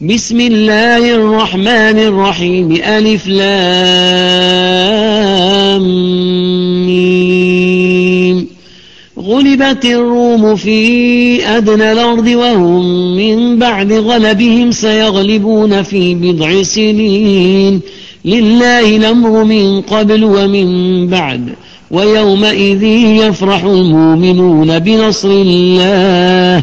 بسم الله الرحمن الرحيم. ألف لام غلبت الروم في أدنى الأرض وهم من بعد غلبهم سيغلبون في بضع سنين. لله الأمر من قبل ومن بعد. ويومئذ يفرح المؤمنون بنصر الله.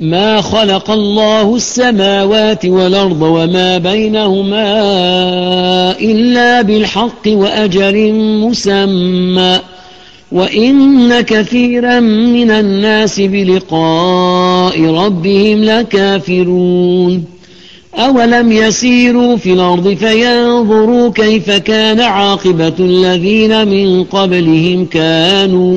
ما خلق الله السماوات والأرض وما بينهما إلا بالحق وأجل مسمى. وإن كثيرا من الناس بلقاء ربهم لكافرون. أولم يسيروا في الأرض فينظروا كيف كان عاقبة الذين من قبلهم كانوا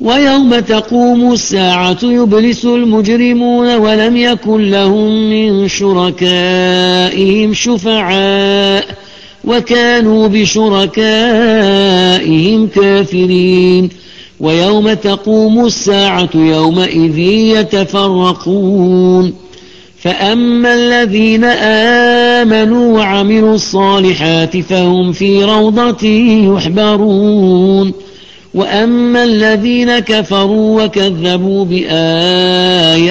ويوم تقوم الساعة يبلس المجرمون ولم يكن لهم من شركائهم شفعاء وكانوا بشركائهم كافرين ويوم تقوم الساعة يومئذ يتفرقون فأما الذين آمنوا وعملوا الصالحات فهم في روضة يحبرون وأما الذين كفروا وكذبوا بآياتنا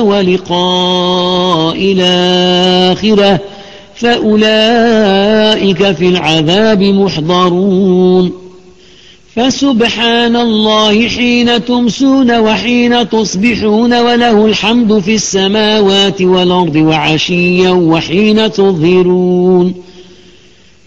ولقاء الآخرة فأولئك في العذاب محضرون فسبحان الله حين تمسون وحين تصبحون وله الحمد في السماوات والأرض وعشيا وحين تظهرون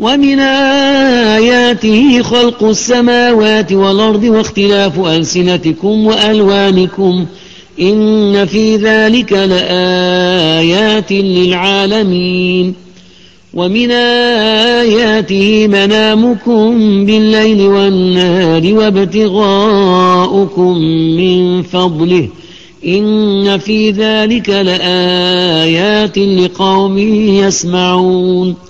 ومن آياته خلق السماوات والأرض واختلاف ألسنتكم وألوانكم إن في ذلك لآيات للعالمين ومن آياته منامكم بالليل والنهار وابتغاؤكم من فضله إن في ذلك لآيات لقوم يسمعون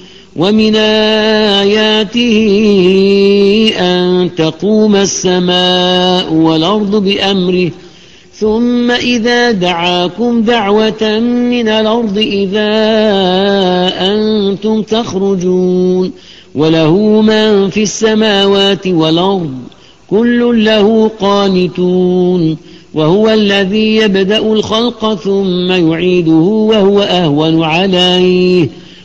ومن آياته أن تقوم السماء والأرض بأمره ثم إذا دعاكم دعوة من الأرض إذا أنتم تخرجون وله من في السماوات والأرض كل له قانتون وهو الذي يبدأ الخلق ثم يعيده وهو أهون عليه.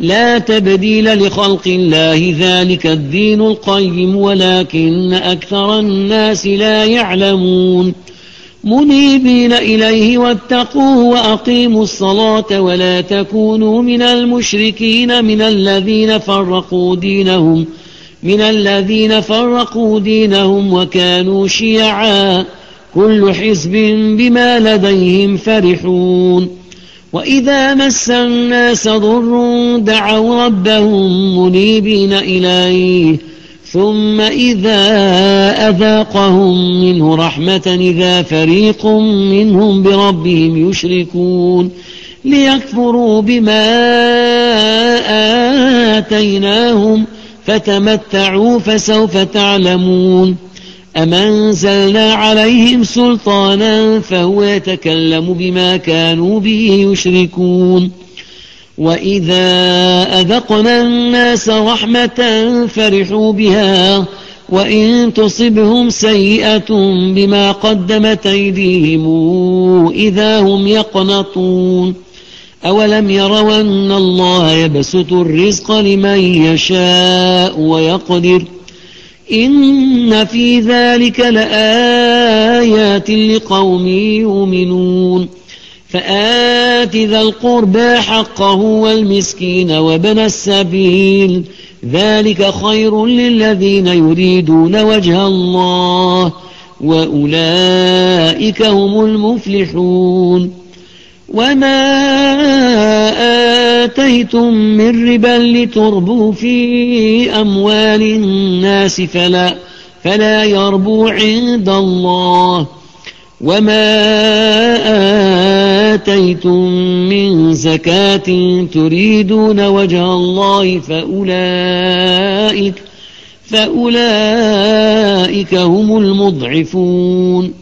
لا تبديل لخلق الله ذلك الدين القيم ولكن أكثر الناس لا يعلمون. منيبين إليه واتقوه وأقيموا الصلاة ولا تكونوا من المشركين من الذين فرقوا دينهم من الذين فرقوا دينهم وكانوا شيعا. كل حزب بما لديهم فرحون. وإذا مس الناس ضر دعوا ربهم منيبين إليه ثم إذا أذاقهم منه رحمة إذا فريق منهم بربهم يشركون ليكفروا بما آتيناهم فتمتعوا فسوف تعلمون أمنزلنا عليهم سلطانا فهو يتكلم بما كانوا به يشركون وإذا أذقنا الناس رحمة فرحوا بها وإن تصبهم سيئة بما قدمت أيديهم إذا هم يقنطون أولم يروا أن الله يبسط الرزق لمن يشاء ويقدر إن في ذلك لآيات لقوم يؤمنون فآت ذا القربى حقه والمسكين وابن السبيل ذلك خير للذين يريدون وجه الله وأولئك هم المفلحون وما آتيتم من ربا لتربوا في أموال الناس فلا, فلا يربو عند الله وما آتيتم من زكاة تريدون وجه الله فأولئك فأولئك هم المضعفون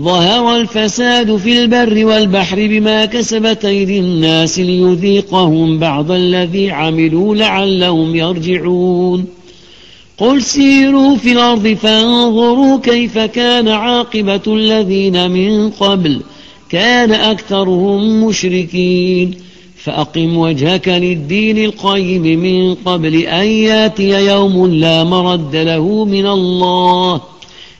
ظهر الفساد في البر والبحر بما كسبت أيدي الناس ليذيقهم بعض الذي عملوا لعلهم يرجعون. قل سيروا في الأرض فانظروا كيف كان عاقبة الذين من قبل. كان أكثرهم مشركين. فأقم وجهك للدين القيم من قبل أن يأتي يوم لا مرد له من الله.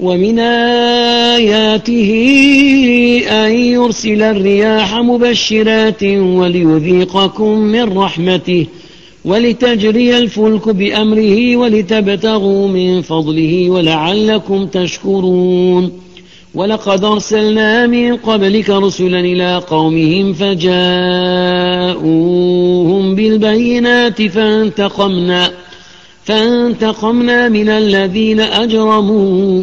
ومن آياته أن يرسل الرياح مبشرات وليذيقكم من رحمته ولتجري الفلك بأمره ولتبتغوا من فضله ولعلكم تشكرون ولقد أرسلنا من قبلك رسلا إلى قومهم فجاءوهم بالبينات فانتقمنا فانتقمنا من الذين أجرموا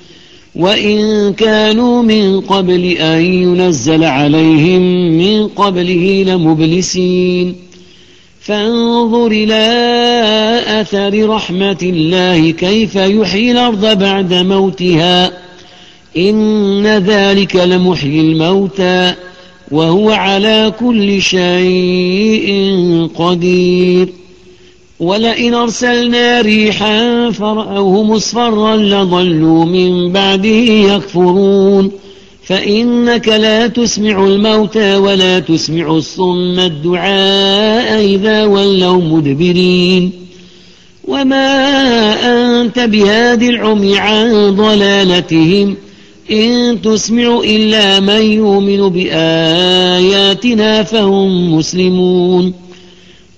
وإن كانوا من قبل أن ينزل عليهم من قبله لمبلسين فانظر إلى أثر رحمة الله كيف يحيي الأرض بعد موتها إن ذلك لمحيي الموتى وهو على كل شيء قدير ولئن أرسلنا ريحا فرأوه مصفرا لظلوا من بعده يكفرون فإنك لا تسمع الموتى ولا تسمع الصم الدعاء إذا ولوا مدبرين وما أنت بهاد العمي عن ضلالتهم إن تسمع إلا من يؤمن بآياتنا فهم مسلمون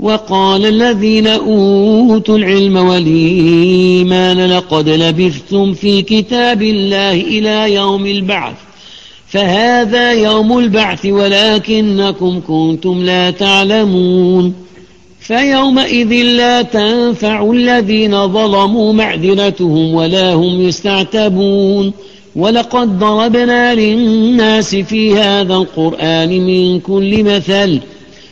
وقال الذين أوتوا العلم والإيمان لقد لبثتم في كتاب الله إلى يوم البعث فهذا يوم البعث ولكنكم كنتم لا تعلمون. فيومئذ لا تنفع الذين ظلموا معذرتهم ولا هم يستعتبون. ولقد ضربنا للناس في هذا القرآن من كل مثل